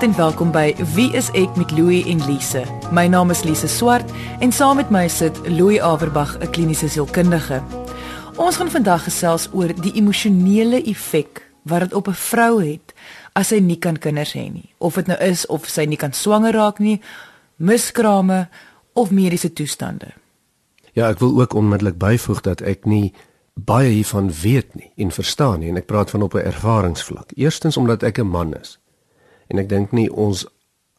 Goeienaand en welkom by Wie is ek met Louie en Lise. My naam is Lise Swart en saam met my sit Louie Averbag, 'n kliniese sielkundige. Ons gaan vandag gesels oor die emosionele effek wat dit op 'n vrou het as sy nie kan kinders hê nie. Of dit nou is of sy nie kan swanger raak nie, miskrame of mediese toestande. Ja, ek wil ook onmiddellik byvoeg dat ek nie baie hiervan weet nie en verstaan nie en ek praat van op 'n ervaringsvlak. Eerstens omdat ek 'n man is. En ek dink nie ons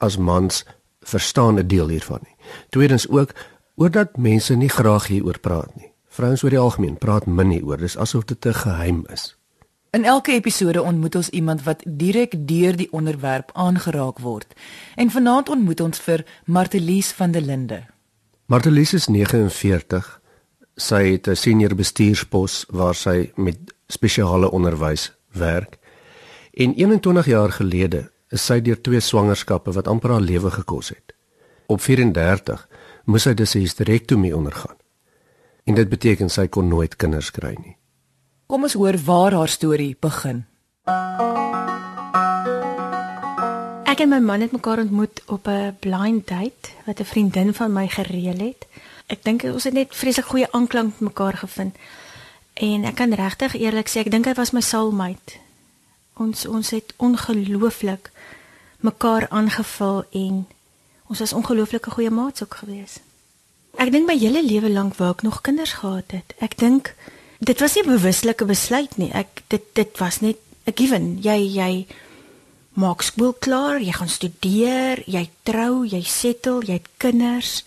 as mans verstaan 'n deel hiervan nie. Tweedens ook oordat mense nie graag hieroor praat nie. Vrouens oor die algemeen praat min hieroor, dis asof dit 'n geheim is. In elke episode ontmoet ons iemand wat direk deur die onderwerp aangeraak word. En vanaand ontmoet ons vir Martelies van der Linde. Martelies is 49 sy het 'n senior bestuurspos waar sy met spesiale onderwys werk. En 21 jaar gelede is sy deur twee swangerskappe wat amper haar lewe gekos het. Op 34 moes sy dus 'n hysterektomie ondergaan. En dit beteken sy kon nooit kinders kry nie. Kom ons hoor waar haar storie begin. Ek en my man het mekaar ontmoet op 'n blind date wat 'n vriendin van my gereël het ek dink ons het net vreeslik goeie aanklank met mekaar gevind. En ek kan regtig eerlik sê, ek dink hy was my soulmate. Ons ons het ongelooflik mekaar aangevul en ons was ongelooflike goeie maats ook gewees. Ek dink my hele lewe lank wou ek nog kinders gehad het. Ek dink dit was nie 'n bewuslike besluit nie. Ek dit dit was net 'n given. Jy jy maak skool klaar, jy gaan studeer, jy trou, jy settle, jy het kinders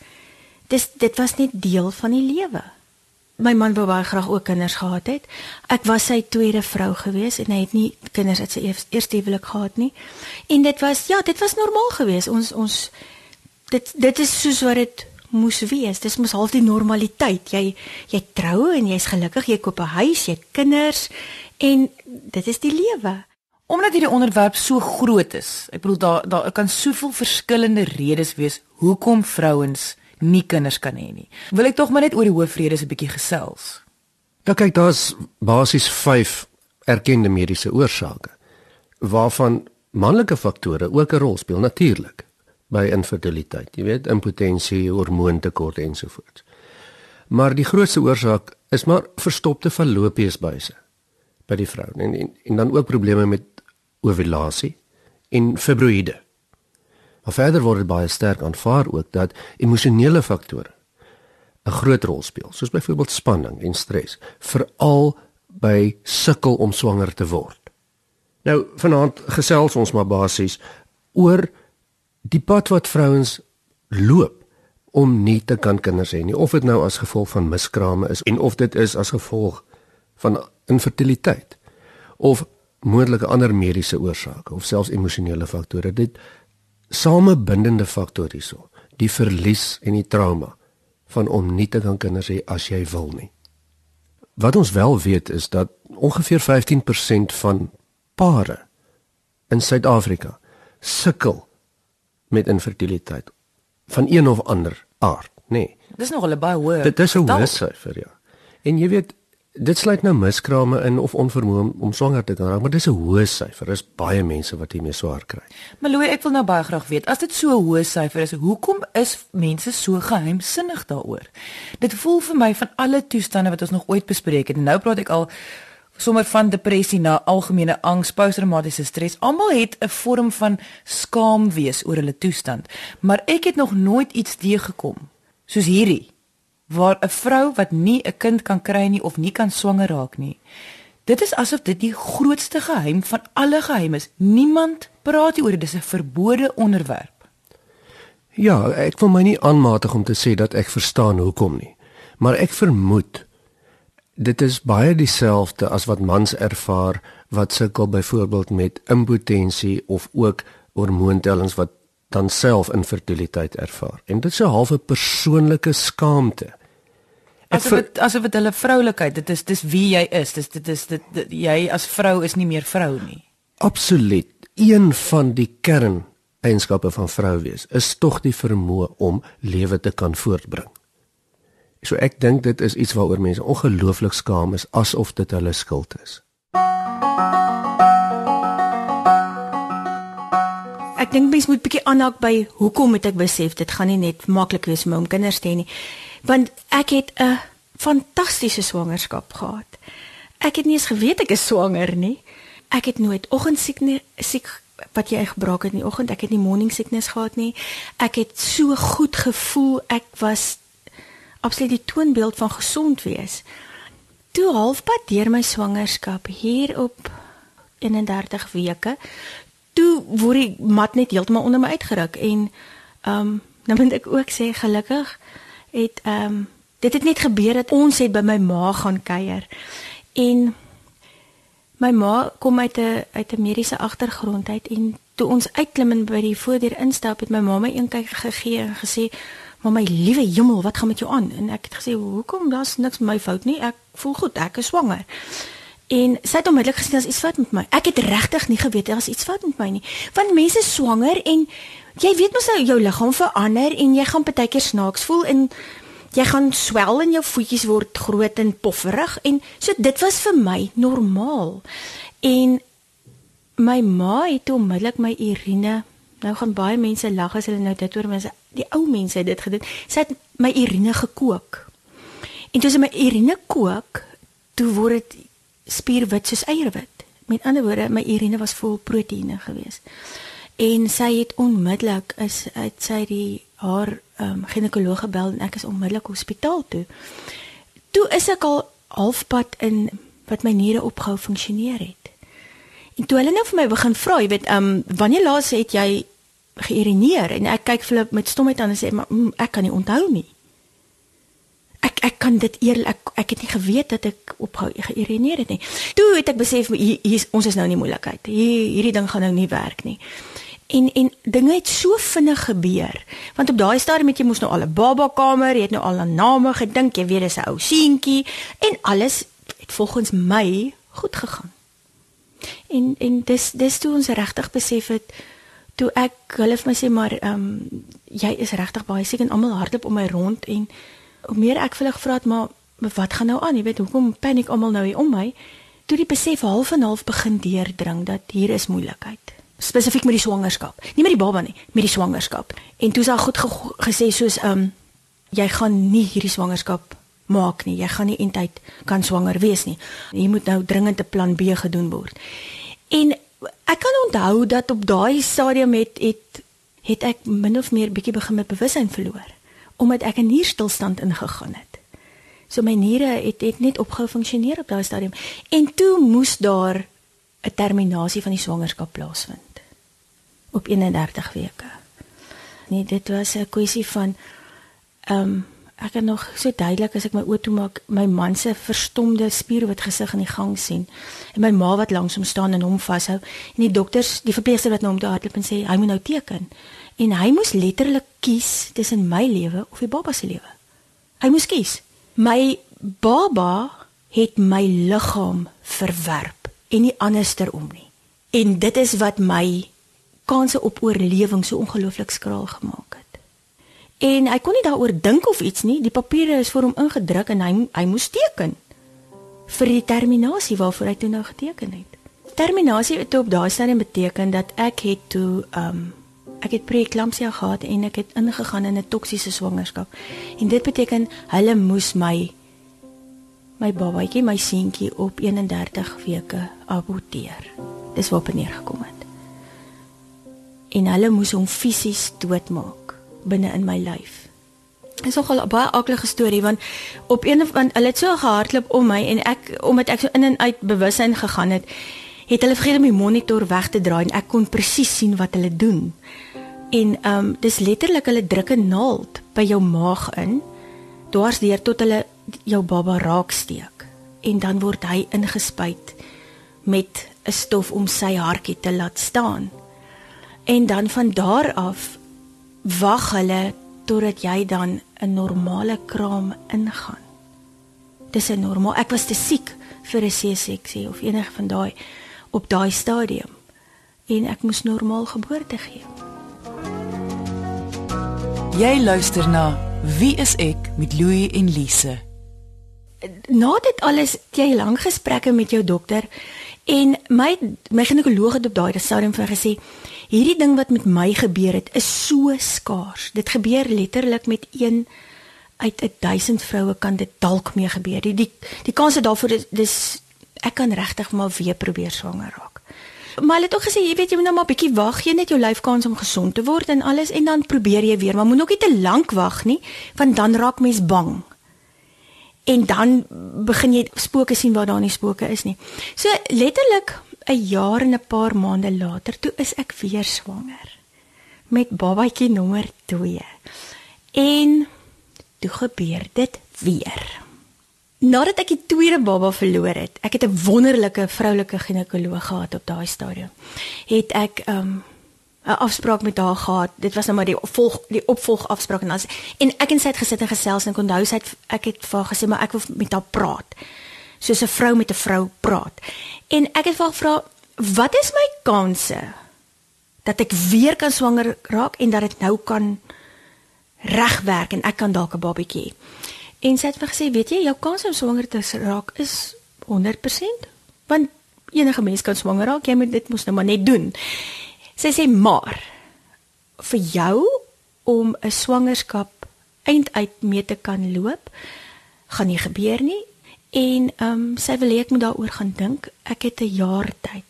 dis dit was net deel van die lewe. My man wou baie graag ook kinders gehad het. Ek was sy tweede vrou gewees en hy het nie kinders uit sy eerste huwelik gehad nie. En dit was ja, dit was normaal geweest. Ons ons dit dit is soos wat dit moes wees. Dis mos half die normaliteit. Jy jy trou en jy's gelukkig, jy koop 'n huis, jy het kinders en dit is die lewe. Omdat hierdie onderwerp so groot is. Ek bedoel daar daar kan soveel verskillende redes wees hoekom vrouens nie kinders kan hê nie. Wil ek tog maar net oor die hoofredes 'n bietjie gesels. Ja kyk, daar's basies 5 erkende mediese oorsake waarvan manlike faktore ook 'n rol speel natuurlik by infertiliteit. Jy weet, impotensie, hormoontekort ensovoorts. Maar die grootste oorsaak is maar verstopte fallopiesbuise by die vrou en, en en dan ook probleme met ovulasie en fibroïde. Maar verder word dit baie sterk aanvaar ook dat emosionele faktore 'n groot rol speel, soos byvoorbeeld spanning en stres, veral by sukkel om swanger te word. Nou vanaand gesels ons maar basies oor die pad wat vrouens loop om nie te kan kinders hê nie, of dit nou as gevolg van miskrame is en of dit is as gevolg van infertiliteit of moontlike ander mediese oorsake of selfs emosionele faktore. Dit samebindende faktor hierso, die verlies en die trauma van om nie te kan kinders hê as jy wil nie. Wat ons wel weet is dat ongeveer 15% van pare in Suid-Afrika sukkel met infertiliteit van een of ander aard, nê. Nee. Dis nog 'n baie hoë. Dit is 'n hoë syfer, ja. En jy weet, Dit sluit nou miskrame in of onvermoë om, om swanger te kan raak, maar dis 'n hoë syfer. Daar is baie mense wat hiermee swaar kry. Maloe, ek wil nou baie graag weet, as dit so 'n hoë syfer is, hoekom is mense so geheimsinnig daaroor? Dit voel vir my van alle toestande wat ons nog ooit bespreek het, en nou praat ek al sommer van depressie na algemene angs, posttraumatiese stres. Almal het 'n vorm van skaam wees oor hulle toestand, maar ek het nog nooit iets teëgekom soos hierdie waar 'n vrou wat nie 'n kind kan kry nie of nie kan swanger raak nie. Dit is asof dit die grootste geheim van alle geheime is. Niemand praat hieroor, dit is 'n verbode onderwerp. Ja, ek wil my nie aanmatig om te sê dat ek verstaan hoekom nie, maar ek vermoed dit is baie dieselfde as wat mans ervaar wat sukkel byvoorbeeld met impotensie of ook hormoontellings wat dan self infertiliteit ervaar. En dit is 'n halfe persoonlike skaamte. Asof dit asof dit hulle vroulikheid, dit is dis wie jy is. Dis dit is dit, dit jy as vrou is nie meer vrou nie. Absoluut. Een van die kern eienskappe van vrou wees is tog die vermoë om lewe te kan voortbring. So ek dink dit is iets waaroor mense ongelooflik skaam is asof dit hulle skuld is. ek dink mens moet bietjie aanhaak by hoekom moet ek besef dit gaan nie net maklik wees om kinders te hê nie. Want ek het 'n fantastiese swangerskap gehad. Ek het nie eens geweet ek is swanger nie. Ek het nooit oggendsiek siek wat jy gebruik het in die oggend. Ek het nie morning sickness gehad nie. Ek het so goed gevoel. Ek was absoluut die toonbeeld van gesond wees. Toe halfpad deur my swangerskap hier op 31 weke, toe word die mat net heeltemal onder my uitgeruk en ehm um, nou moet ek ook sê gelukkig het ehm um, dit het net gebeur dat ons het by my ma gaan kuier. En my ma kom uit 'n uit 'n mediese agtergrond uit en toe ons uitklim en by die voordeur instap het my ma my een kyk gegee en gesê Maar my liewe hemel, wat gaan met jou aan? En ek het gesê, "Hoekom? Daar's niks my fout nie. Ek voel goed. Ek is swanger." En sy het onmiddellik gesê, "Daar's iets fout met my." Ek het regtig nie geweet daar's iets fout met my nie. Want mense swanger en jy weet mos nou jou liggaam verander en jy gaan partykeer snaaks voel en jy gaan swel en jou voetjies word groot en pofferig en so dit was vir my normaal. En my ma het onmiddellik my urine Nou gaan baie mense lag as hulle nou dit hoor, mense, die ou mense het dit gedoen. Sy het my urine gekook. En toe sy my urine kook, toe word dit spierwit soos eierwit. Met ander woorde, my urine was vol proteïene geweest. En sy het onmiddellik is uit sy die haar ehm um, ginekoloog gebel en ek is onmiddellik hospitaal toe. Toe is ek al halfpad in wat my niere opgehou funksioneer het. En toe hulle nou vir my begin vra, jy weet, ehm um, wanneer laas het jy geïrineer en ek kyk vir hulle met stomheid aan en sê maar mm, ek kan nie onthou nie. Ek ek kan dit eerlik ek, ek het nie geweet dat ek ophou geïrineer het nie. Toe het ek besef hier, hier ons is nou in die moeilikheid. Hier hierdie ding gaan nou nie werk nie. En en dinge het so vinnig gebeur. Want op daai stadium het jy mos nou al 'n baba kamer, jy het nou al 'n naam gedink, jy weet dis 'n ou seentjie en alles het volgens my goed gegaan. En en dis dis toe ons regtig besef het toe ek hulle vir my sê maar ehm um, jy is regtig baie siek en almal hardloop om my rond en hoe meer ek vir hulle gevra het maar, wat gaan nou aan? Jy weet hoekom paniek almal nou hier om my? Toe die besef half en half begin deurdring dat hier is moeilikheid. Spesifiek met die swangerskap. Nie met die baba nie met die swangerskap. En toe is al goed ge gesê soos ehm um, jy gaan nie hierdie swangerskap maak nie. Jy gaan nie eintlik kan swanger wees nie. Jy moet nou dringend 'n plan B gedoen word. En ek kan onthou dat op daai stadium het het het ek min of meer bietjie begin met bewussyn verloor omdat ek in nierstilstand ingegaan het. So my niere het het net opgehou funksioneer op daai stadium en toe moes daar 'n terminasie van die swangerskap plaasvind op 31 weke. Nee, dit was 'n kwessie van ehm um, ek kan nog so duidelik as ek my oë toe maak, my man se verstomde spierwit gesig in die gang sien en my ma wat langs hom staan en hom vashou en die dokters, die verpleegster wat na nou hom toe hardloop en sê hy moet nou teken. En hy moes letterlik kies tussen my lewe of die baba se lewe. Hy moes kies. My baba het my liggaam verwerp en nie andersterom nie. En dit is wat my kanse op oorlewing so ongelooflik skraal gemaak het. En hy kon nie daaroor dink of iets nie. Die papiere is vir hom ingedruk en hy hy moes teken vir die terminasie waarvoor hy toe nou geteken het. Terminasie het op daai stadium beteken dat ek het toe um ek het preeklampsia gehad en ek het ingegaan in 'n toksiese swangerskap. En dit beteken hulle moes my my babatjie, my seentjie op 31 weke aborteer. Dis waarop neergekom het. En hulle moes hom fisies doodmaak binne in my lyf. Dit is nogal baie aardige storie want op een van hulle het so gehardloop om my en ek omdat ek so in en uit bewussyn gegaan het, het hulle vergeet om die monitor weg te draai en ek kon presies sien wat hulle doen. En ehm um, dis letterlik hulle druk 'n naald by jou maag in dwarsdeur tot hulle jou baba raaksteek en dan word hy ingespuit met 'n stof om sy hartjie te laat staan. En dan van daar af wag hulle totdat jy dan 'n normale kraam ingaan. Dis 'n normaal. Ek was te siek vir 'n C-seksie of enige van daai op daai stadium en ek moes normaal geboorte gee. Jy luister na Wie is ek met Louie en Lise. Na dit alles jy lank gesprekke met jou dokter En my my ginekoloog het op daai stadium vir gesê hierdie ding wat met my gebeur het is so skaars. Dit gebeur letterlik met een uit 1000 vroue kan dit dalk mee gebeur. Die die, die kans daarvoor is dis ek kan regtig maar weer probeer swanger raak. Maar hulle het ook gesê jy weet jy moet nou maar bietjie wag, gee net jou lyf kans om gesond te word en alles en dan probeer jy weer, maar moet ook nie te lank wag nie, want dan raak mens bang. En dan begin jy spooke sien waar daar nie spooke is nie. So letterlik 'n jaar en 'n paar maande later toe is ek weer swanger met babatjie nommer 2. En toe gebeur dit weer. Nadat ek die tweede baba verloor het, ek het 'n wonderlike vroulike ginekoloog gehad op daai stadium. Het ek 'n um, afspraak met haar gehad. Dit was nou maar die volg die opvolg afspraak en as en ek en sy het gesit en gesels en ek onthou sy het ek het vir haar gesê maar ek wil met haar praat. Soos 'n vrou met 'n vrou praat. En ek het vir haar gevra wat is my kanse dat ek weer kan swanger raak en dat dit nou kan regwerk en ek kan dalk 'n babatjie hê. En sy het vir gesê, weet jy, jou kans om swanger te raak is 100%, want enige mens kan swanger raak, jy moet dit mos nou maar net doen. Sy sê maar vir jou om 'n swangerskap einduit mee te kan loop, gaan nie gebeur nie. En ehm um, sy wil hê ek moet daaroor gaan dink. Ek het 'n jaar tyd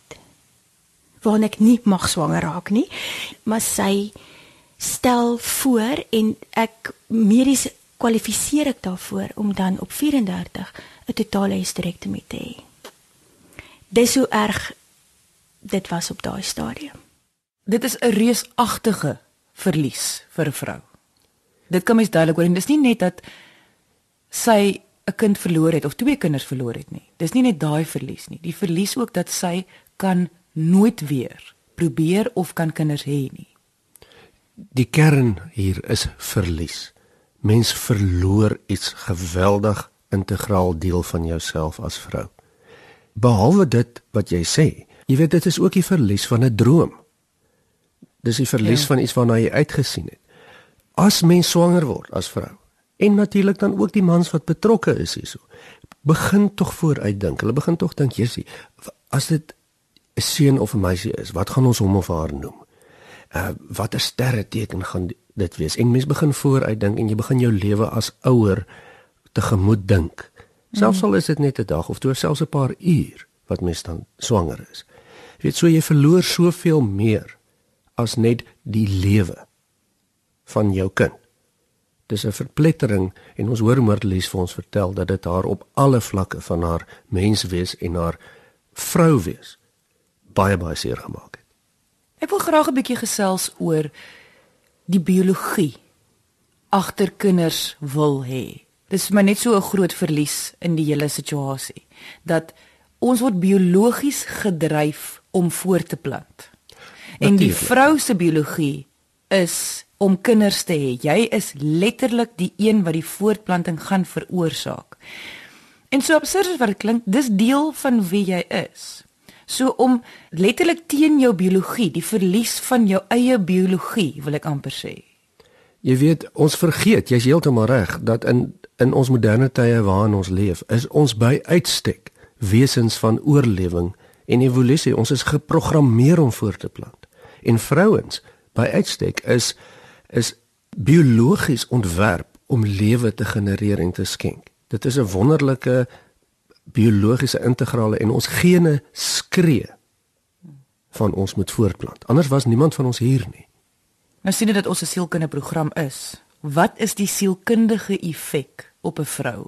waarin ek nie mag swanger raak nie, maar sy stel voor en ek medies kwalifiseer ek daarvoor om dan op 34 'n totale hysterektomie te hê. Dis hoe erg dit was op daai stadium. Dit is 'n reusagtige verlies vir 'n vrou. Dit kan mens duidelik hoor en dis nie net dat sy 'n kind verloor het of twee kinders verloor het nie. Dis nie net daai verlies nie. Die verlies ook dat sy kan nooit weer probeer of kan kinders hê nie. Die kern hier is verlies. Mens verloor iets geweldig integraal deel van jouself as vrou. Behalwe dit wat jy sê, jy weet dit is ook die verlies van 'n droom. Dis die verlies ja. van iets waarna jy uitgesien het. As mens swanger word as vrou en natuurlik dan ook die mans wat betrokke is hierso, begin tog vooruitdink. Hulle begin tog dink, "Jessie, as dit 'n seun of 'n meisie is, wat gaan ons hom of haar noem? Uh watter sterre teken gaan dit wees? En mens begin vooruitdink en jy begin jou lewe as ouer tegemoet dink. Selfs al is dit net 'n dag of twee, selfs 'n paar uur wat mens dan swanger is. Jy weet so jy verloor soveel meer as net die lewe van jou kind. Dis 'n verplettering en ons hoor Moortlies vir ons vertel dat dit haar op alle vlakke van haar menswees en haar vrou wees baie baie seer gemaak het. Ek wil graag 'n bietjie gesels oor die biologie agter kinders wil hê. Dis vir my net so 'n groot verlies in die hele situasie dat ons word biologies gedryf om voort te plant. En die vrou se biologie is om kinders te hê. Jy is letterlik die een wat die voortplanting gaan veroorsaak. En so absurd as wat dit klink, dis deel van wie jy is. So om letterlik teen jou biologie, die verlies van jou eie biologie, wil ek amper sê. Jy weet, ons vergeet, jy's heeltemal reg, dat in in ons moderne tye waarin ons leef, is ons by uitstek wesens van oorlewing en evolusie. Ons is geprogrammeer om voort te plant. En vrouens by uitstek is is biologies ontwerp om lewe te genereer en te skenk. Dit is 'n wonderlike biologiese integrale en ons gene skree van ons moet voortplant. Anders was niemand van ons hier nie. Nou sien dit dat ons 'n sielkundige program is. Wat is die sielkundige effek op 'n vrou?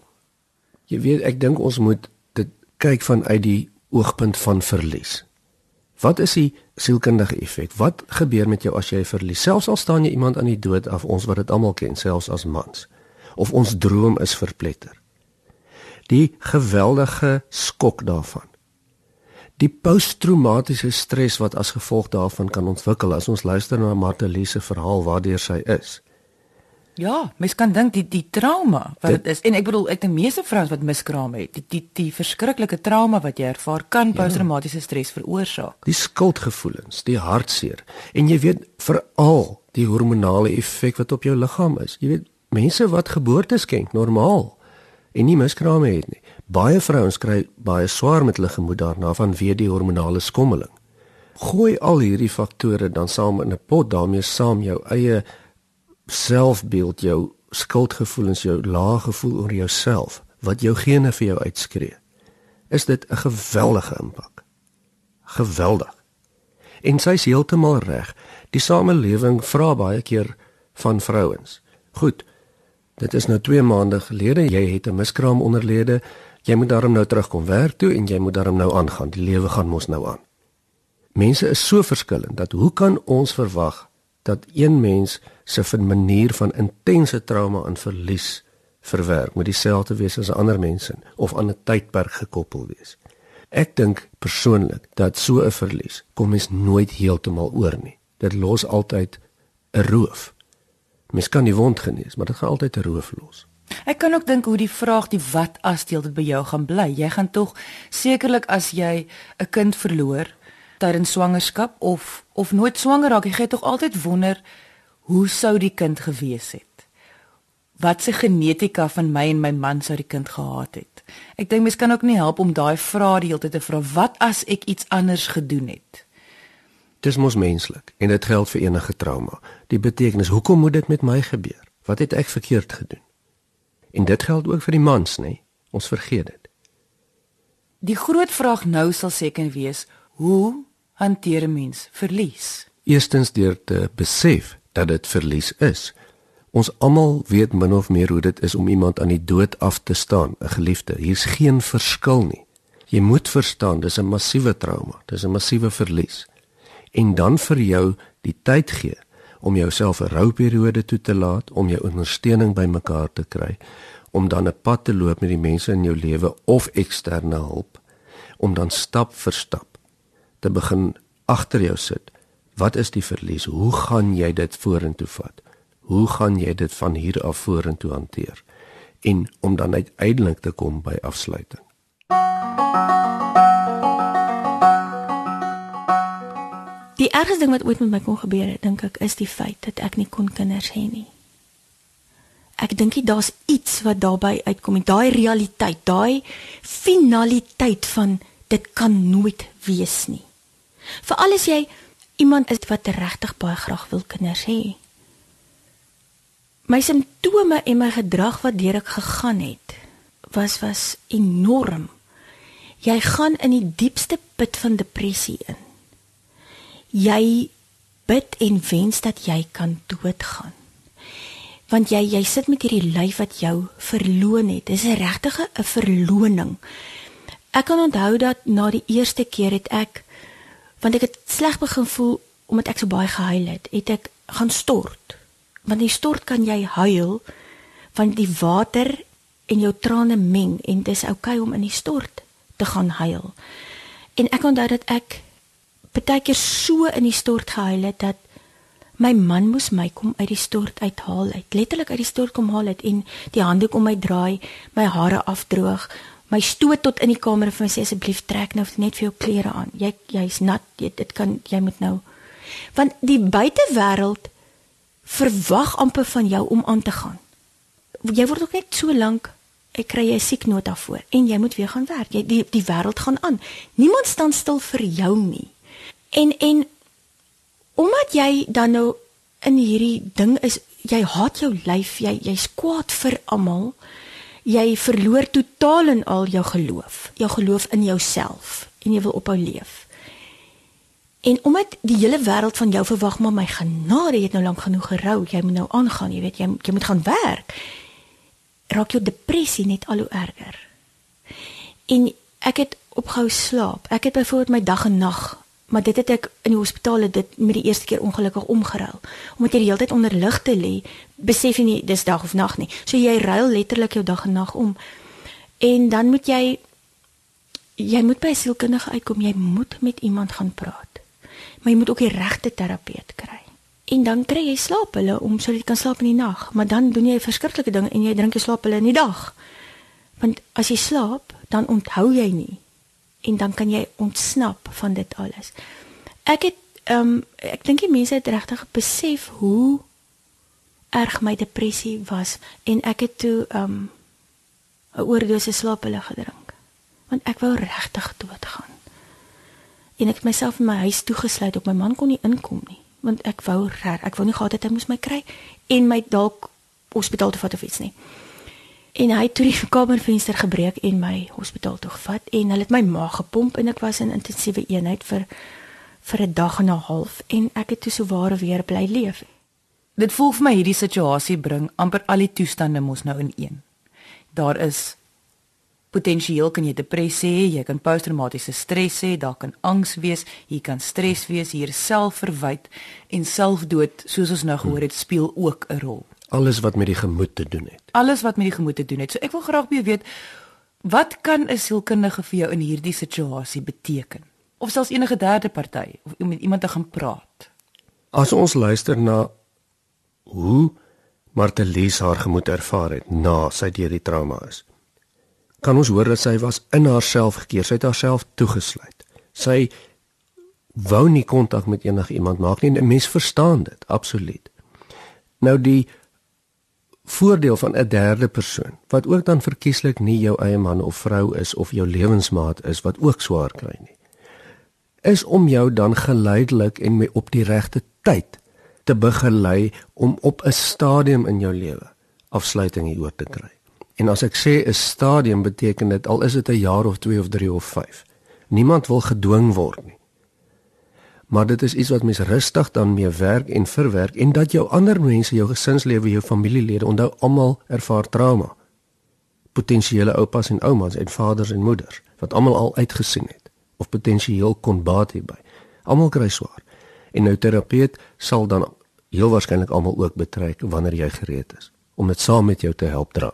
Jy weet, ek dink ons moet dit kyk vanuit die oogpunt van verlies. Wat is die sielkundige effek? Wat gebeur met jou as jy verlies? Selfs al staan jy iemand aan die dood af, ons wat dit almal ken, selfs as mans, of ons droom is verpletter die geweldige skok daarvan. Die posttraumatiese stres wat as gevolg daarvan kan ontwikkel as ons luister na Martelise verhaal waardeur sy is. Ja, mens kan dink die die trauma wat dit is en ek bedoel ek dink meeste vrouens wat miskraam het, die die die verskriklike trauma wat jy ervaar kan ja. posttraumatiese stres veroorsaak. Die skuldgevoelens, die hartseer en jy weet veral die hormonale effek wat op jou liggaam is. Jy weet mense wat geboorte skenk normaal en nie miskrame het nie, Baie vrouens kry baie swaar met hulle gemoed daarna vanweë die hormonale skommeling. Gooi al hierdie faktore dan saam in 'n pot, daarmee saam jou eie selfbeeld, jou skuldgevoelens, jou lae gevoel oor jouself wat jou gene vir jou uitskree. Is dit 'n geweldige impak? Geweldig. En sy's heeltemal reg. Die samelewing vra baie keer van vrouens. Goed. Dit is nou 2 maande gelede jy het 'n miskraam onderlede. Jy moet daarom nou terugkom werk toe en jy moet daarom nou aangaan. Die lewe gaan mos nou aan. Mense is so verskillend dat hoe kan ons verwag dat een mens se manier van intense trauma en verlies verwerk moet dieselfde wees as ander mense of aan 'n tydperk gekoppel wees. Ek dink persoonlik dat so 'n verlies kom mens nooit heeltemal oor nie. Dit los altyd 'n roof. Mens kan die wond genees, maar dit gaan altyd 'n roof los. Ek kan ook dink hoe die vraag die wat as deel dit by jou gaan bly. Jy gaan tog sekerlik as jy 'n kind verloor tydens swangerskap of of nooit swanger raak, jy gaan tog altyd wonder hoe sou die kind gewees het? Wat se genetika van my en my man sou die kind gehad het? Ek dink mens kan ook nie help om daai vrae die hele tyd te vra wat as ek iets anders gedoen het? Dis mos menslik en dit geld vir enige trauma. Die betekenis, hoekom moet dit met my gebeur? Wat het ek verkeerd gedoen? En dit geld ook vir die mans, nê? Ons vergeet dit. Die groot vraag nou sal seker wees, hoe hanteer 'n mens verlies? Eerstens deur te besef dat dit verlies is. Ons almal weet min of meer hoe dit is om iemand aan die dood af te staan, 'n geliefde. Hier's geen verskil nie. Jy moet verstaan, dis 'n massiewe trauma, dis 'n massiewe verlies en dan vir jou die tyd gee om jouself 'n rouperiode toe te laat om jou ondersteuning bymekaar te kry om dan 'n pad te loop met die mense in jou lewe of eksterne hulp om dan stap vir stap te begin agter jou sit. Wat is die verlies? Hoe gaan jy dit vorentoe vat? Hoe gaan jy dit van hier af vorentoe hanteer? En om dan uiteindelik te kom by afsluiting Die ergste ding wat ooit met my kon gebeur het, dink ek, is die feit dat ek nie kon kinders hê nie. Ek dink dit daar's iets wat daarbey uitkom, daai realiteit, daai finaliteit van dit kan nooit wees nie. Veral as jy iemand is wat regtig baie graag wil kinders hê. My simptome en my gedrag wat deur ek gegaan het, was was enorm. Jy gaan in die diepste put van depressie in jy bid en wens dat jy kan doodgaan. Want jy jy sit met hierdie lyf wat jou verloon het. Dis 'n regtige 'n verloning. Ek kan onthou dat na die eerste keer het ek want ek het sleg begin voel omdat ek so baie gehuil het, het ek gaan stort. Want in stort kan jy huil want die water en jou trane meng en dis oukei okay om in die stort te gaan huil. En ek onthou dat ek baie keer so in die stort gehuil het dat my man moes my kom uit die stort uithaal uit. Letterlik uit die stort kom haal het en die handdoek om my draai, my hare afdroog, my stoot tot in die kamer en vir my sê asseblief trek nou net vir jou klere aan. Jy jy's nat, jy, dit kan jy moet nou. Want die buitewêreld verwag amper van jou om aan te gaan. Jy word ook net so lank ek kry 'n sieknota voor en jy moet weer gaan werk. Jy die die wêreld gaan aan. Niemand staan stil vir jou nie. En en omdat jy dan nou in hierdie ding is, jy haat jou lyf, jy jy's kwaad vir almal. Jy verloor totaal en al jou geloof, jou geloof in jouself en jy wil ophou leef. En omdat die hele wêreld van jou verwag maar my genade, jy het nou lank genoeg gerou, jy moet nou aangaan, jy weet jy jy moet gaan werk. Raak jou depressie net al hoe erger. En ek het opgehou slaap. Ek het byvoorbeeld my dag en nag maar dit het ek in die hospitaal dit met die eerste keer ongelukkig omgeruil. Omdat jy die hele tyd onder ligte lê besef jy nie dis dag of nag nie. So jy ruil letterlik jou dag en nag om. En dan moet jy jy moet by 'n sielkundige uitkom. Jy moet met iemand gaan praat. Maar jy moet ook die regte terapeut kry. En dan kry jy slaap hulle om sodat jy kan slaap in die nag. Maar dan doen jy verskriklike dinge en jy drink jy slaap hulle in die dag. Want as jy slaap dan onthou jy nie en dan kan jy ontsnap van dit alles. Ek het ehm um, ek dink die mense het regtig besef hoe erg my depressie was en ek het toe ehm um, 'n oordosis slaap hulle gedrink. want ek wou regtig doodgaan. En ek het myself in my huis toegesluit op my man kon nie inkom nie, want ek wou reg, ek wou nie gehad het hy moes my kry en my dalk hospitaal toe vat of iets nie. En hy het toe die kamervenster gebreek en my hospitaal toe gevat en hulle het my maag gepomp en ek was in intensiewe eenheid vir vir 'n dag en 'n half en ek het toe so ware weer bly leef. Dit voel vir my hierdie situasie bring amper al die toestande mos nou in een. Daar is potensieel kan jy depressie hê, jy kan posttraumatiese stres hê, daar kan angs wees, hier kan stres wees, hier selfverwyd en selfdood soos ons nou gehoor het speel ook 'n rol. Alles wat met die gemoed te doen het. Alles wat met die gemoed te doen het. So ek wil graag baie weet wat kan 'n sielkundige vir jou in hierdie situasie beteken? Of selfs enige derde party of met iemand te gaan praat. As ons luister na hoe Martelies haar gemoed ervaar het na sy deur die trauma is kan ons hoor dat sy was in haarself gekeer. Sy het haarself toegesluit. Sy wou nie kontak met enigiemand maak nie. 'n Mens verstaan dit, absoluut. Nou die voordeel van 'n derde persoon wat ook dan verkieslik nie jou eie man of vrou is of jou lewensmaat is wat ook swaar kry nie. Is om jou dan geleidelik en op die regte tyd te begelei om op 'n stadium in jou lewe afsluiting hieroor te kry. En as ek sê 'n stadium beteken dit al is dit 'n jaar of 2 of 3 of 5. Niemand wil gedwing word nie. Maar dit is iets wat mens rustig dan mee werk en verwerk en dat jou ander mense, jou gesinslewe, jou familielede onthou almal ervaar trauma. Potensiële oupas en oumas en vaders en moeders wat almal al uitgesien het of potensieel kon baat hierby. Almal kry swaar. En nou terapeut sal dan heel waarskynlik almal ook betrek wanneer jy gereed is om dit saam met jou te help dra.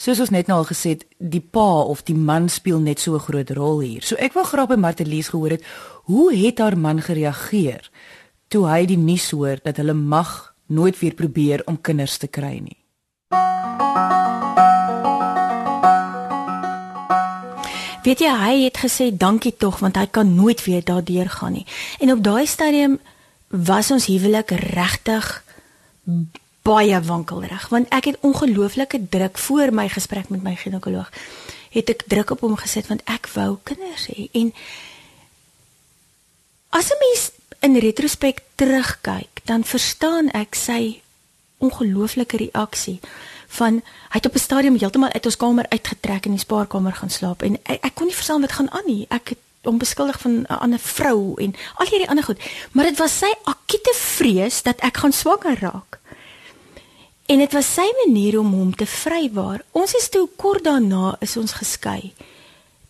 Soos ons net nou al gesê het, die pa of die man speel net so 'n groot rol hier. So ek wil graag by Martelies gehoor het, hoe het haar man gereageer toe hy die nuus hoor dat hulle mag nooit weer probeer om kinders te kry nie? Weet jy, hy het gesê dankie tog want hy kan nooit weer daardeur gaan nie. En op daai stadium was ons huwelik regtig baie wankelrig want ek het ongelooflike druk voor my gesprek met my ginekoloog het ek druk op hom gesit want ek wou kinders hê en as 'n mens in retrospek terugkyk dan verstaan ek sy ongelooflike reaksie van hy het op 'n stadium heeltemal uit ons kamer uitgetrek en in die spaarkamer gaan slaap en ek, ek kon nie verstaan wat gaan aan nie ek het hom beskuldig van 'n ander vrou en al hierdie ander goed maar dit was sy akute vrees dat ek gaan swanger raak En dit was sy manier om hom te vrywaar. Ons is toe kort daarna is ons geskei.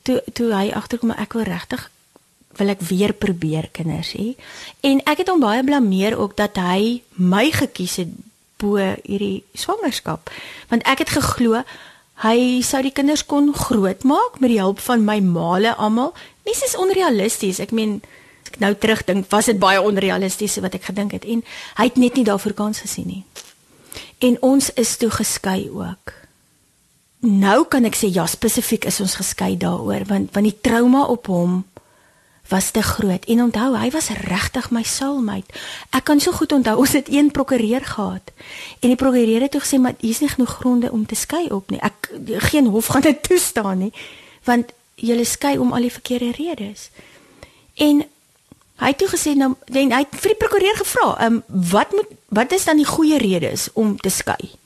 Toe toe hy agterkom ek wil regtig wil ek weer probeer kinders hê. En ek het hom baie blameer ook dat hy my gekies het bo hierdie swangerskap. Want ek het geglo hy sou die kinders kon grootmaak met die hulp van my maale almal. Dis is onrealisties. Ek meen ek nou terugdink, was dit baie onrealisties wat ek gedink het en hy het net nie daarvoor kans gesien nie. En ons is toe geskei ook. Nou kan ek sê ja, spesifiek is ons geskei daaroor want want die trauma op hom was te groot. En onthou, hy was regtig my soulmate. Ek kan so goed onthou ons het een prokureur gehad. En die prokureur het toe gesê maar hier's nie genoeg gronde om te skei op nie. Ek geen hof gaan dit toestaan nie want julle skei om al die verkeerde redes. En hy het toe gesê nou en hy het vir die prokureur gevra, "Ehm um, wat moet wat is dan die goeie redes om te skei?"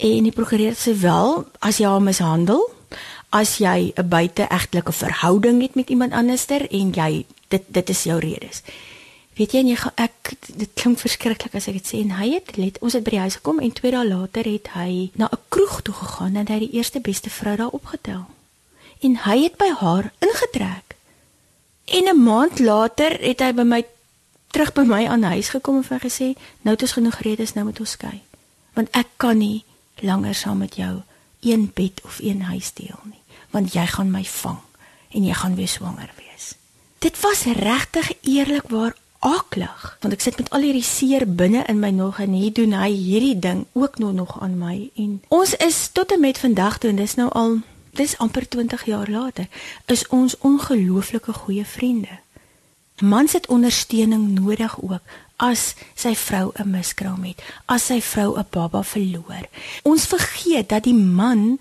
En die prokureur sê wel, as jy haar mishandel, as jy 'n buiteegtelike verhouding het met iemand anderster en jy dit dit is jou redes. Weet jy en jy ek dit klink verskriklik as ek dit sê en hy het let ons het by die huis gekom en 2 dae later het hy na 'n kroeg toe gegaan en hy die eerste beste vrou daar opgetel. En hy het by haar ingetrek. En 'n maand later het hy by my terug by my aan huis gekom en vir gesê, "Nou het ons genoeg redes, nou moet ons skei. Want ek kan nie langer saam met jou een bed of een huis deel nie, want jy gaan my vang en jy gaan weer swanger wees." Dit was regtig eerlikwaar aklig, want ek sit met al hierdie seer binne in my nog en hier doen hy hierdie ding ook nog nog aan my en ons is tot en met vandag toe en dis nou al dis amper 20 jaar later, is ons ongelooflike goeie vriende. Mans het ondersteuning nodig ook as sy vrou 'n miskraam het, as sy vrou 'n baba verloor. Ons vergeet dat die man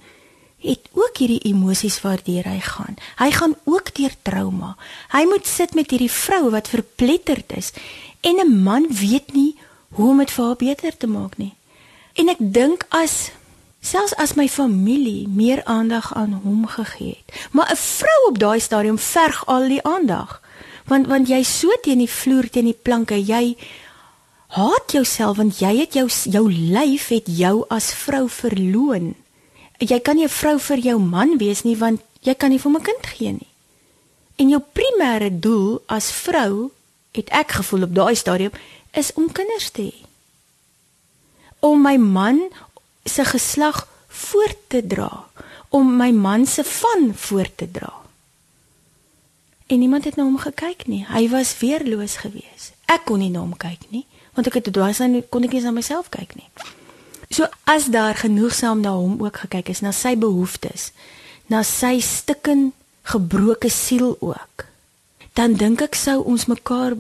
het ook hierdie emosies waardeur hy gaan. Hy gaan ook deur trauma. Hy moet sit met hierdie vrou wat verpletterd is en 'n man weet nie hoe om dit vir haar beter te maak nie. En ek dink as selfs as my familie meer aandag aan hom gegee het, maar 'n vrou op daai stadium verg al die aandag. Want want jy so teen die vloer teen die planke, jy haat jouself want jy het jou jou lyf het jou as vrou verloon. Jy kan nie 'n vrou vir jou man wees nie want jy kan nie vir 'n kind gee nie. En jou primêre doel as vrou, het ek gevoel op daai stadium, is om kinders te hê. Om my man se geslag voort te dra, om my man se van voort te dra. En niemand het na hom gekyk nie. Hy was weerloos geweest. Ek kon nie na hom kyk nie, want ek het dwaas aan kon ek nie na myself kyk nie. So as daar genoegsaam na hom ook gekyk is, na sy behoeftes, na sy stikken gebroke siel ook, dan dink ek sou ons mekaar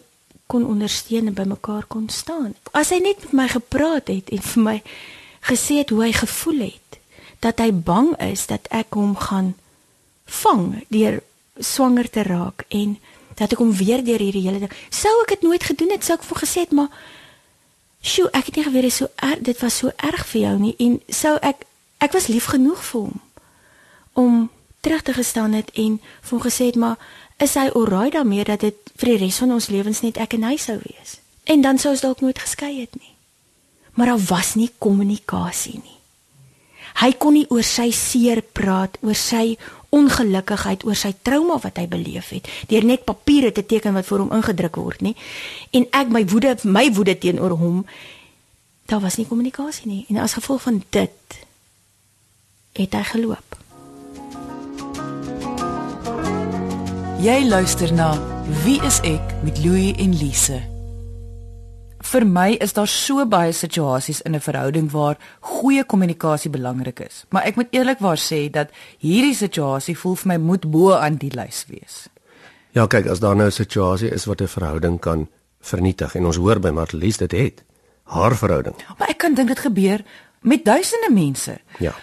kon ondersteun en by mekaar kon staan. As hy net met my gepraat het en vir my gesê het hoe hy gevoel het, dat hy bang is dat ek hom gaan vang deur swanger te raak en dat ek hom weer deur hierdie hele ding sou ek dit nooit gedoen het sou ek vir gesê het maar sjoe ek het nie geweet dit so erg dit was so erg vir jou nie en sou ek ek was lief genoeg vir hom om terug te gestaan het en vir hom gesê het maar is hy alraai daarmee dat dit vir die res van ons lewens net ek en hy sou wees? En dan sou ons dalk nooit geskei het nie. Maar daar was nie kommunikasie nie. Hy kon nie oor sy seer praat oor sy ongelukkigheid oor sy trauma wat hy beleef het deur net papiere te teken wat vir hom ingedruk word nie. En ek my woede my woede teenoor hom daar was nie kommunikasie nie. En as gevolg van dit het hy geloop. Jy luister na Wie is ek met Louie en Lise vir my is daar so baie situasies in 'n verhouding waar goeie kommunikasie belangrik is. Maar ek moet eerlikwaar sê dat hierdie situasie voel vir my moet bo aan die lys wees. Ja, kyk, as daar nou 'n situasie is wat 'n verhouding kan vernietig en ons hoor by Marlies dit het haar verhouding. Maar ek kan dink dit gebeur met duisende mense. Ja.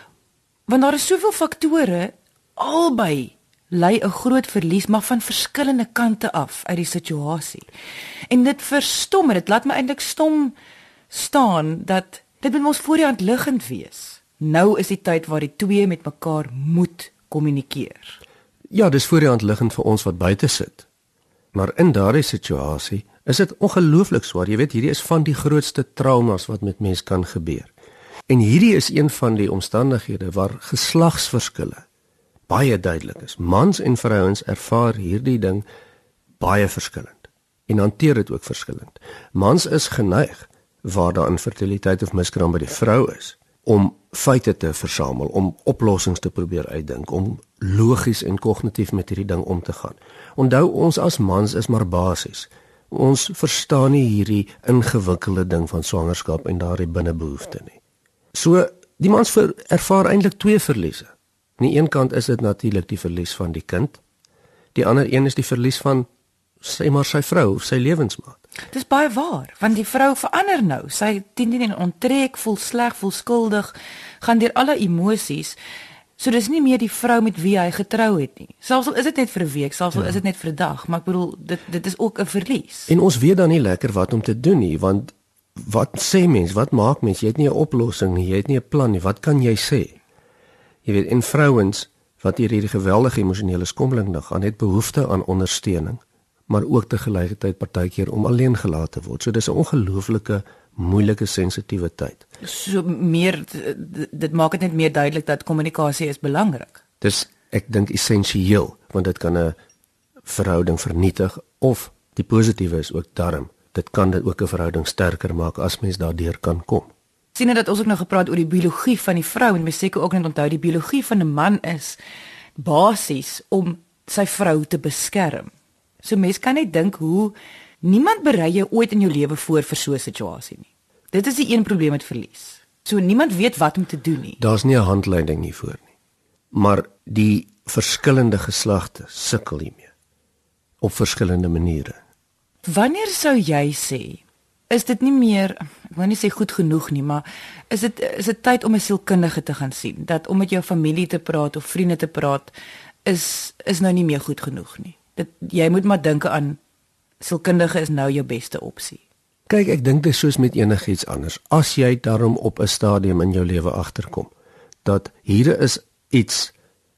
Want daar is soveel faktore albei lei 'n groot verlies maar van verskillende kante af uit die situasie. En dit verstom, dit laat my eintlik stom staan dat dit moet ons voor die hand liggend wees. Nou is die tyd waar die twee met mekaar moet kommunikeer. Ja, dis voor die hand liggend vir ons wat buite sit. Maar in daardie situasie is dit ongelooflik swaar. Jy weet, hierdie is van die grootste traumas wat met mens kan gebeur. En hierdie is een van die omstandighede waar geslagsverskille baie duidelik is. Mans en vrouens ervaar hierdie ding baie verskillend en hanteer dit ook verskillend. Mans is geneig waar daar infertiliteit of miskraam by die vrou is om feite te versamel, om oplossings te probeer uitdink, om logies en kognitief met hierdie ding om te gaan. Onthou ons as mans is maar basies. Ons verstaan nie hierdie ingewikkelde ding van swangerskap en daardie binnebehoefte nie. So die mans ervaar eintlik twee verliese. Aan die een kant is dit natuurlik die verlies van die kind. Die ander een is die verlies van sy maar sy vrou of sy lewensmaat. Dis baie waar, want die vrou verander nou. Sy dien nie en onttrek, voel sleg, voel skuldig, gaan deur alle emosies. So dis nie meer die vrou met wie hy getrou het nie. Selfs al is dit net vir 'n week, selfs al ja. is dit net vir 'n dag, maar ek bedoel dit dit is ook 'n verlies. En ons weet dan nie lekker wat om te doen nie, want wat sê mens? Wat maak mens? Jy het nie 'n oplossing nie, jy het nie 'n plan nie. Wat kan jy sê? Jy weet, en vrouens wat hier hierdie geweldige emosionele skommeling nog aan het behoefte aan ondersteuning, maar ook te gelykheid partykeer om alleen gelaat te word. So dis 'n ongelooflike moeilike sensitiewe tyd. So meer dit maak dit net meer duidelik dat kommunikasie is belangrik. Dis ek dink essensieel want dit kan 'n verhouding vernietig of die positiewe is ook darm. Dit kan dit ook 'n verhouding sterker maak as mens daardeur kan kom sien dat ons ook nog gepraat oor die biologie van die vrou en mens seker ook net onthou die biologie van 'n man is basies om sy vrou te beskerm. So mens kan net dink hoe niemand berei jou ooit in jou lewe voor vir so 'n situasie nie. Dit is die een probleem met verlies. So niemand weet wat om te doen nie. Daar's nie 'n handleiding hiervoor nie. Maar die verskillende geslagte sukkel hiermee op verskillende maniere. Wanneer sou jy sê is dit nie meer ek wil nie sê goed genoeg nie, maar is dit is dit tyd om 'n sielkundige te gaan sien dat om met jou familie te praat of vriende te praat is is nou nie meer goed genoeg nie. Dit jy moet maar dink aan sielkundige is nou jou beste opsie. Kyk, ek dink dit is soos met enigiets anders. As jy daarom op 'n stadium in jou lewe agterkom dat hier is iets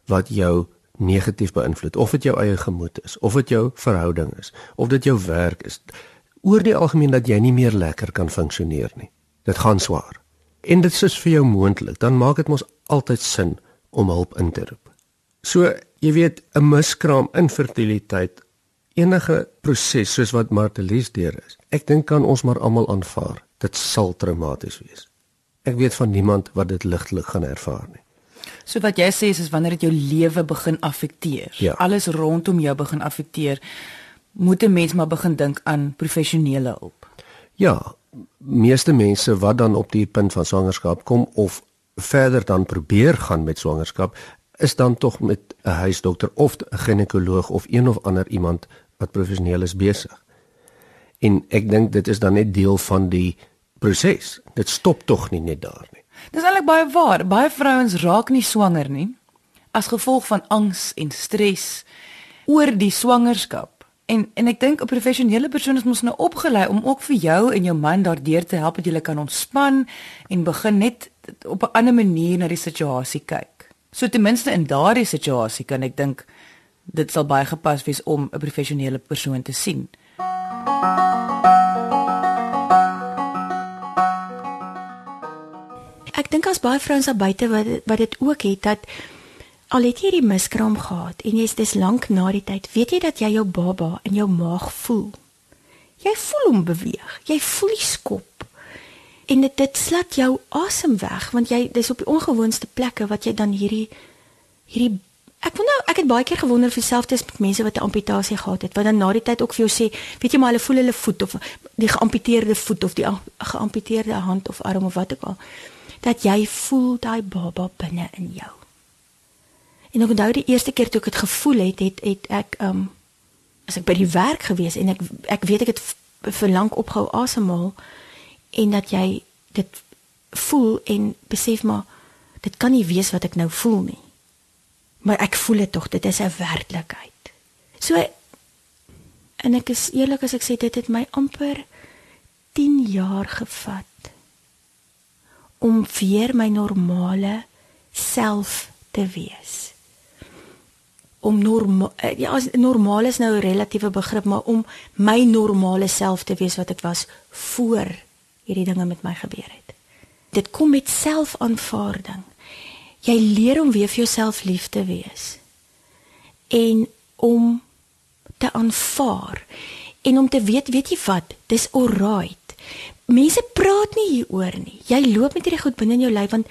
wat jou negatief beïnvloed of dit jou eie gemoed is of dit jou verhouding is of dit jou werk is oor die algemeen dat jy nie meer lekker kan funksioneer nie. Dit gaan swaar. En dit is vir jou moontlik, dan maak dit mos altyd sin om hulp in te roep. So, jy weet, 'n miskraam, infertiliteit, enige proses soos wat Martelies deur is. Ek dink kan ons maar almal aanvaar. Dit sal traumaties wees. Ek weet van niemand wat dit ligtelik gaan ervaar nie. So wat jy sê is, is wanneer dit jou lewe begin affekteer, Ja. alles rondom jou begin affekteer, moet 'n mens maar begin dink aan professionele hulp. Ja, meeste mense wat dan op die punt van swangerskap kom of verder dan probeer gaan met swangerskap, is dan tog met 'n huisdokter of 'n ginekoloog of een of ander iemand wat professioneel is besig. En ek dink dit is dan net deel van die proses. Dit stop tog nie net daar nie. Dis eintlik baie waar. Baie vrouens raak nie swanger nie as gevolg van angs en stres oor die swangerskap. En en ek dink 'n professionele persoon is mos nou opgelei om ook vir jou en jou man daardeur te help dat julle kan ontspan en begin net op 'n ander manier na die situasie kyk. So ten minste in daardie situasie kan ek dink dit sal baie gepas wees om 'n professionele persoon te sien. Ek dink as baie vrouens daar buite wat wat dit ook het dat al het jy die miskraam gehad en jy's dis lank na die tyd, weet jy dat jy jou baba in jou maag voel. Jy voel hom beweeg. Jy voel die skop. En dit dit slat jou asem weg want jy dis op die ongewoonste plekke wat jy dan hierdie hierdie Ek wonder nou, ek het baie keer gewonder of dieselfde is met mense wat 'n amputasie gehad het, wat dan na die tyd ook vir jou sê, weet jy maar hulle voel hulle voet of die geamputeerde voet of die geamputeerde hand of arm of wat ook al, dat jy voel daai baba binne in jou. En ek onthou die eerste keer toe ek dit gevoel het, het het ek um as ek by die werk gewees en ek ek weet ek het vir lank opgehou asemhaal en dat jy dit voel en besef maar dit kan nie wees wat ek nou voel nie. Maar ek voel dit tog, dit is 'n werklikheid. So en ek is eerlik as ek sê dit het my amper 10 jaar gevat om weer my normale self te wees. Om norma eh, ja, as- normaal is nou 'n relatiewe begrip, maar om my normale self te wees wat ek was voor hierdie dinge met my gebeur het. Dit kom met selfaanvaarding. Jy leer om weer vir jouself lief te wees. En om te aanvaar en om te weet, weet jy wat, dis alright. Mense praat nie hieroor nie. Jy loop met hierdie goed binne in jou lyf want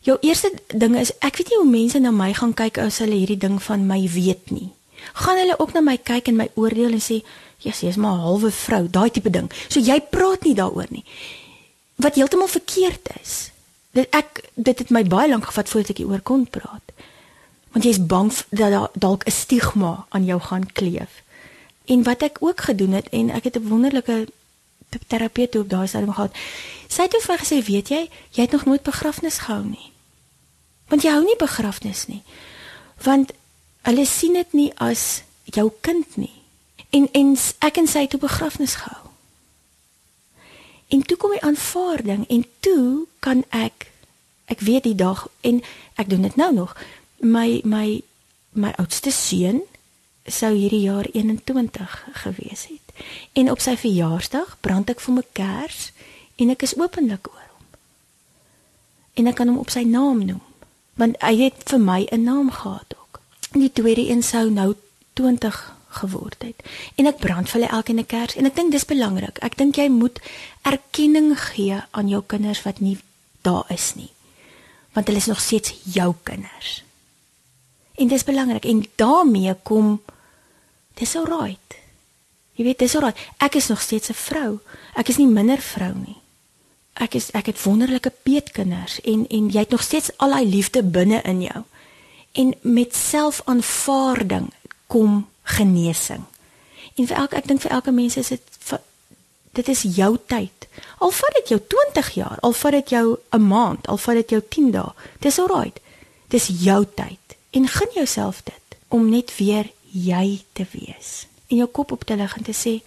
jou eerste ding is ek weet nie hoe mense na my gaan kyk as hulle hierdie ding van my weet nie. Gaan hulle ook na my kyk en my oordeel en sê, "Jesus, jy's maar 'n halwe vrou," daai tipe ding. So jy praat nie daaroor nie. Wat heeltemal verkeerd is. Dit ek dit het my baie lank gevat voordat ek hieroor kon praat. Want jy's bang dat daar dalk 'n stigma aan jou gaan kleef. En wat ek ook gedoen het en ek het 'n wonderlike terapeut op daai stadium gehad. Sy het toe vir my gesê, "Weet jy, jy het nog nooit begrafnis gehou nie." Want jy hou nie begrafnis nie. Want hulle sien dit nie as jou kind nie. En en ek en sy het toe begrafnis gehou. En toe kom die aanvaarding en toe kan ek ek weet die dag en ek doen dit nou nog. My my my oudste seun sou hierdie jaar 21 gewees het. En op sy verjaarsdag brand ek vir 'n kers en ek is openlik oor hom. En ek kan hom op sy naam noem want hy het vir my 'n naam gehad ook. Die tweede een sou nou 20 geword het. En ek brand vir hulle elkeen 'n kers en ek dink dis belangrik. Ek dink jy moet erkenning gee aan jou kinders wat nie daar is nie. Want hulle is nog steeds jou kinders. En dis belangrik en daarmee kom dis alright. Jy weet dis alright. Ek is nog steeds 'n vrou. Ek is nie minder vrou nie. Ek is ek het wonderlike peetkinders en en jy het nog steeds al daai liefde binne in jou. En met selfaanvaarding kom genesing. En vir elke ek dink vir elke mens is dit Dit is jou tyd. Al vat dit jou 20 jaar, al vat dit jou 'n maand, al vat dit jou 10 dae. Dis alright. Dis jou tyd. En gun jouself dit om net weer jy te wees. En jou kop op te lig en te sê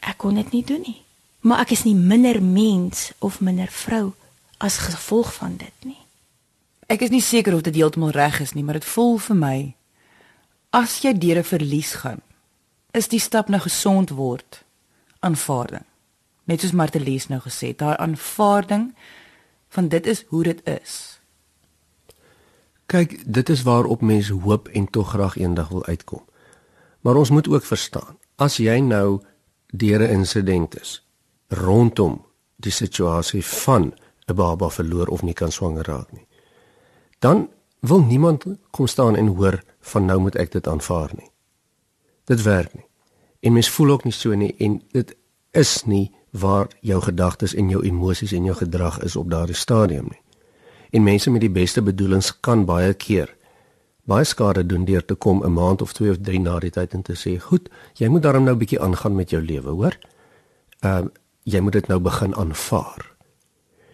ek kon dit nie doen nie. Maar ek is nie minder mens of minder vrou as gevolg van dit nie. Ek is nie seker of dit heeltemal reg is nie, maar dit voel vir my as jy deur 'n verlies gaan, is die stap na gesond word aanvaarding. Net soos Martelies nou gesê, daai aanvaarding van dit is hoe dit is. Kyk, dit is waarop mense hoop en tog graag eendag wil uitkom. Maar ons moet ook verstaan, as jy nou deur 'n insident is rondom die situasie van 'n baba verloor of nie kan swanger raak nie, dan wil niemand kom staan en hoor van nou moet ek dit aanvaar nie. Dit werk nie. En mens voel ook nie so nie en dit is nie waar jou gedagtes en jou emosies en jou gedrag is op daardie stadium nie en mense met die beste bedoelings kan baie keer baie skade doen deur te kom 'n maand of 2 of 3 na die tyd en te sê, "Goed, jy moet daarom nou 'n bietjie aangaan met jou lewe, hoor? Ehm uh, jy moet dit nou begin aanvaar."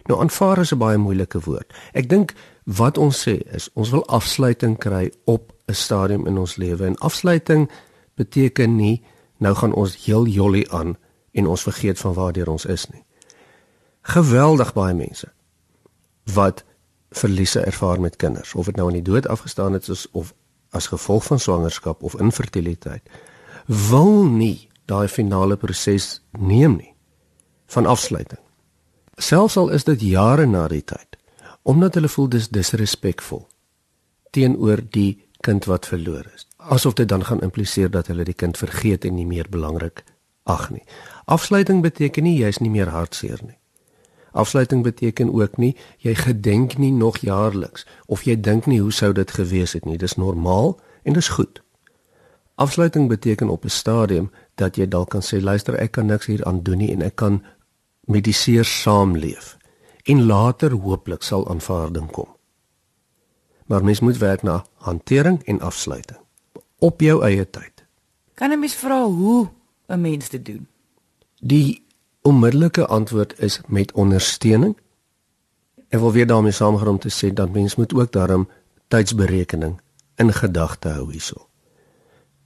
Nou aanvaar is 'n baie moeilike woord. Ek dink wat ons sê is ons wil afsluiting kry op 'n stadium in ons lewe en afsluiting beteken nie nou gaan ons heel jolly aan en ons vergeet van waar ons is nie. Geweldig baie mense wat verliese ervaar met kinders. Of dit nou aan die dood afgestaan het is of as gevolg van swangerskap of infertiliteit wil nie daai finale proses neem nie van afsluiting. Selfs al is dit jare na die tyd omdat hulle voel dis disrespekvol teenoor die kind wat verloor is. Asof dit dan gaan impliseer dat hulle die kind vergeet en nie meer belangrik ag nie. Afsluiting beteken nie jy's nie meer hartseer nie Afsluiting beteken ook nie jy gedenk nie nog jaarliks of jy dink nie hoe sou dit gewees het nie. Dis normaal en dis goed. Afsluiting beteken op 'n stadium dat jy dalk kan sê luister ek kan niks hier aan doen nie en ek kan mediseer saamleef en later hooplik sal aanvaarding kom. Maar mens moet werk na hantering en afsluiting op jou eie tyd. Kan 'n mens vra hoe 'n mens dit doen? Die onmiddellike antwoord is met ondersteuning. Ek wil weer daarmee saamgaan om te sê dat mens moet ook daarom tydsberekening in gedagte hou hierso.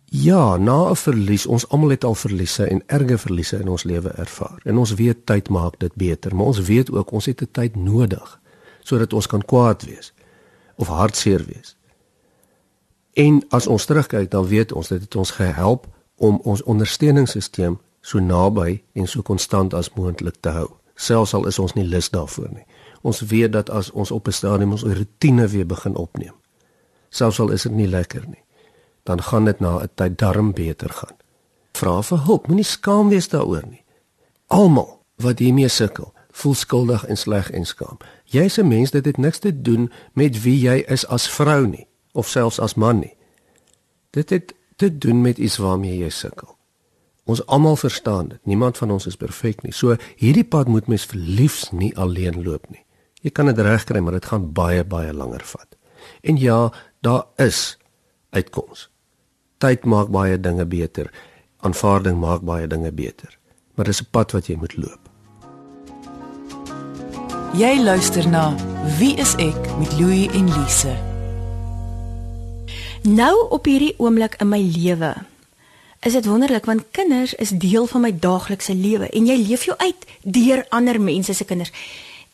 Ja, na 'n verlies, ons almal het al verliese en erge verliese in ons lewe ervaar. En ons weet tyd maak dit beter, maar ons weet ook ons het 'n tyd nodig sodat ons kan kwaad wees of hartseer wees. En as ons terugkyk, dan weet ons dit het ons gehelp om ons ondersteuningssisteem so naby en so konstant as moontlik te hou, selfs al is ons nie lus daarvoor nie. Ons weet dat as ons op 'n stadium ons rotine weer begin opneem, selfs al is dit nie lekker nie, dan gaan dit na 'n tyd darm beter gaan. Vra vir hulp, moenie skaam wees daaroor nie. Almal wat hiermee sukkel, voel skuldig en sleg en skaam. Jy's 'n mens, dit het niks te doen met wie jy is as vrou nie of selfs as man nie. Dit het te doen met iets waarmee jy sukkel. Ons almal verstaan dit. Niemand van ons is perfek nie. So hierdie pad moet mens verliefs nie alleen loop nie. Jy kan dit regkry, maar dit gaan baie baie langer vat. En ja, daar is uitkoms. Tyd maak baie dinge beter. Aanvaarding maak baie dinge beter. Maar dis 'n pad wat jy moet loop. Jy luister na Wie is ek met Louie en Lise. Nou op hierdie oomblik in my lewe is dit wonderlik want kinders is deel van my daaglikse lewe en jy leef jou uit deur ander mense se kinders.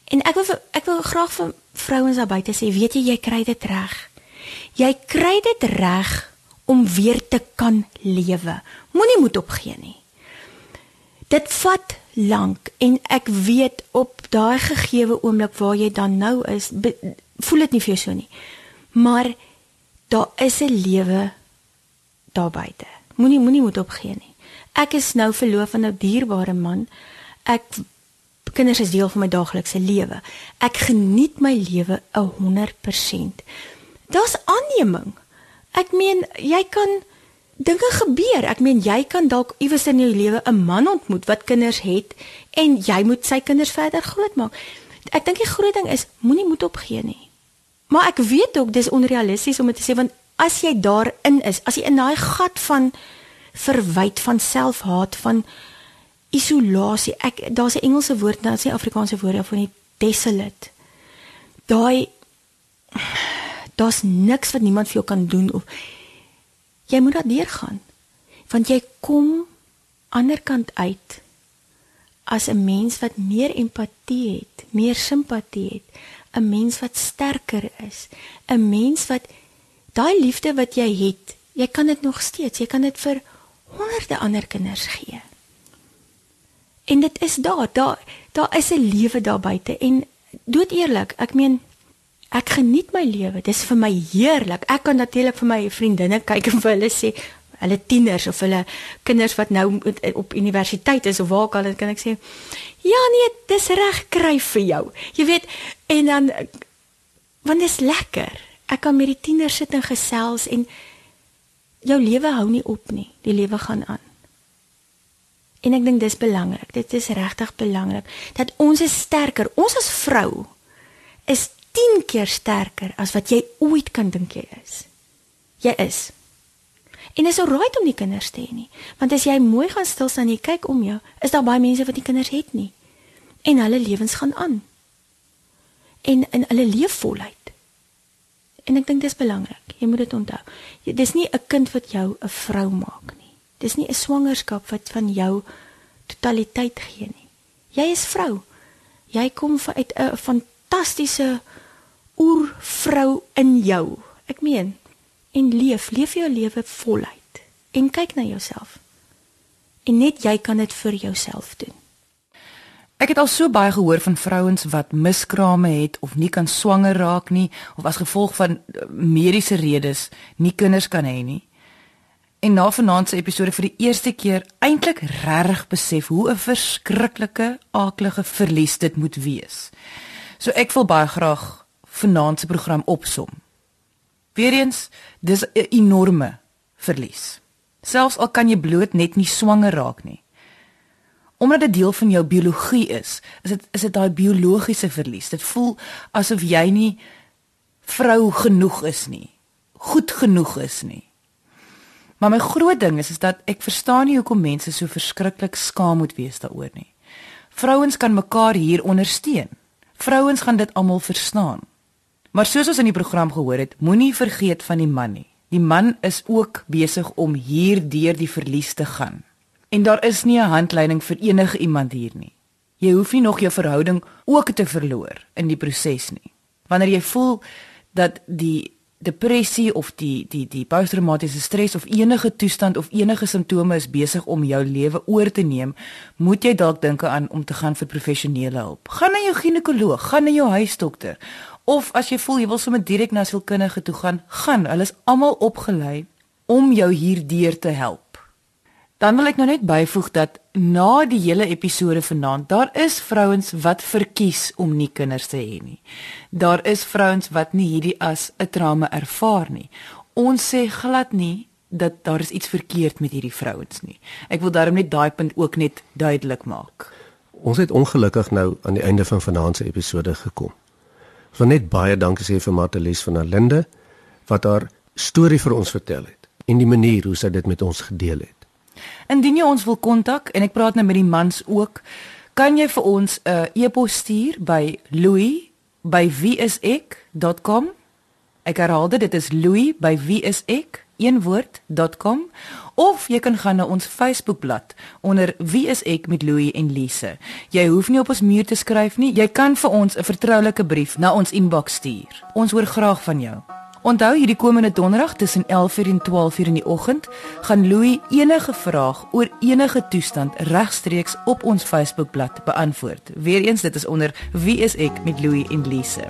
En ek wil ek wil graag vir vrouens daar buite sê, weet jy jy kry dit reg. Jy kry dit reg om weer te kan lewe. Moenie moed opgee nie. Dit vat lank en ek weet op daai gegeewe oomblik waar jy dan nou is, be, voel dit nie vir jou so nie. Maar daar is 'n lewe daar buite. Moenie moenie moet opgee nie. Ek is nou verloof aan 'n dierbare man. Ek kinders is deel van my daaglikse lewe. Ek geniet my lewe 100%. Daar's aanneming. Ek meen jy kan dinge gebeur. Ek meen jy kan dalk iewers in jou lewe 'n man ontmoet wat kinders het en jy moet sy kinders verder grootmaak. Ek dink die groot ding is moenie moed opgee nie. Maar ek weet ook dis onrealisties om dit te sê want as jy daarin is, as jy in daai gat van verwyd van selfhaat van isolasie. Ek daar's 'n Engelse woord, nou sê Afrikaanse woord daarvoor nie desolate. Daai daar's niks wat niemand vir jou kan doen of jy moet daar deurgaan. Want jy kom ander kant uit as 'n mens wat meer empatie het, meer simpatie het, 'n mens wat sterker is, 'n mens wat daai liefde wat jy het, jy kan dit nog steeds, jy kan dit vir honderde ander kinders gee. En dit is daar, daar daar is 'n lewe daar buite en dood eerlik, ek meen ek geniet my lewe. Dis vir my heerlik. Ek kan natuurlik vir my vriendinne kyk en vir hulle sê, hulle tieners of hulle kinders wat nou op universiteit is of waar kan kan ek sê ja nee dis reg kry vir jou jy weet en dan want dit is lekker ek kan met die tieners sit en gesels en jou lewe hou nie op nie die lewe gaan aan en ek dink dis belangrik dit is regtig belangrik dat ons is sterker ons as vrou is 10 keer sterker as wat jy ooit kan dink jy is jy is En is alright om nie kinders te hê nie. Want as jy mooi gaan stil staan en jy kyk om jou, is daar baie mense wat nie kinders het nie. En hulle lewens gaan aan. En in hulle leef voluit. En ek dink dis belangrik. Jy moet dit onthou. Dis nie 'n kind wat jou 'n vrou maak nie. Dis nie 'n swangerskap wat van jou totaliteit gee nie. Jy is vrou. Jy kom uit 'n fantastiese oervrou in jou. Ek meen, en leef, leef jou lewe voluit en kyk na jouself. En net jy kan dit vir jouself doen. Ek het al so baie gehoor van vrouens wat miskrame het of nie kan swanger raak nie of as gevolg van eh, mediese redes nie kinders kan hê nie. En na vanaand se episode vir die eerste keer eintlik regtig besef hoe 'n verskriklike, aaklige verlies dit moet wees. So ek wil baie graag vanaand se program opsom. Weereens, dis 'n enorme verlies. Selfs al kan jy bloot net nie swanger raak nie. Omdat dit deel van jou biologie is, is dit is dit daai biologiese verlies. Dit voel asof jy nie vrou genoeg is nie. Goed genoeg is nie. Maar my groot ding is is dat ek verstaan nie hoekom mense so verskriklik skaam moet wees daaroor nie. Vrouens kan mekaar hier ondersteun. Vrouens gaan dit almal verstaan. Maar soos ons in die program gehoor het, moenie vergeet van die man nie. Die man is ook besig om hierdeur die verlies te gaan. En daar is nie 'n handleiding vir enige iemand hier nie. Jy hoef nie nog jou verhouding ook te verloor in die proses nie. Wanneer jy voel dat die depressie of die die die posttraumatiese stres of enige toestand of enige simptome is besig om jou lewe oor te neem, moet jy dalk dink aan om te gaan vir professionele hulp. Gaan na jou ginekoloog, gaan na jou huisdokter of as jy voel jy wil sommer direk na sielkundige toe gaan, gaan. Hulle is almal opgelei om jou hierdeur te help. Dan wil ek nou net byvoeg dat na die hele episode vanaand, daar is vrouens wat verkies om nie kinders te hê nie. Daar is vrouens wat nie hierdie as 'n trauma ervaar nie. Ons sê glad nie dat daar iets verkeerd met hierdie vrouens nie. Ek wil daarom net daai punt ook net duidelik maak. Ons het ongelukkig nou aan die einde van vanaand se episode gekom. Van net baie dankie sê vir Martelies van Alinde wat haar storie vir ons vertel het en die manier hoe sy dit met ons gedeel het. Indien jy ons wil kontak en ek praat nou met die mans ook, kan jy vir ons 'n uh, e-pos stuur by louis@wieisek.com. Ek herhaal dit, dit is louis@wieisek een woord.com of jy kan gaan na ons Facebookblad onder wie is ek met Louie en Lise. Jy hoef nie op ons muur te skryf nie. Jy kan vir ons 'n vertroulike brief na ons inbox stuur. Ons hoor graag van jou. Onthou hierdie komende donderdag tussen 11:00 en 12:00 in die oggend gaan Louie enige vraag oor enige toestand regstreeks op ons Facebookblad beantwoord. Weereens dit is onder wie is ek met Louie en Lise.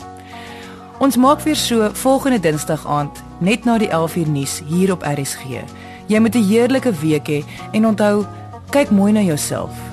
Ons maak weer so volgende Dinsdag aand net na die 11uur nuus hier op RSG. Jy moet 'n heerlike week hê en onthou, kyk mooi na jouself.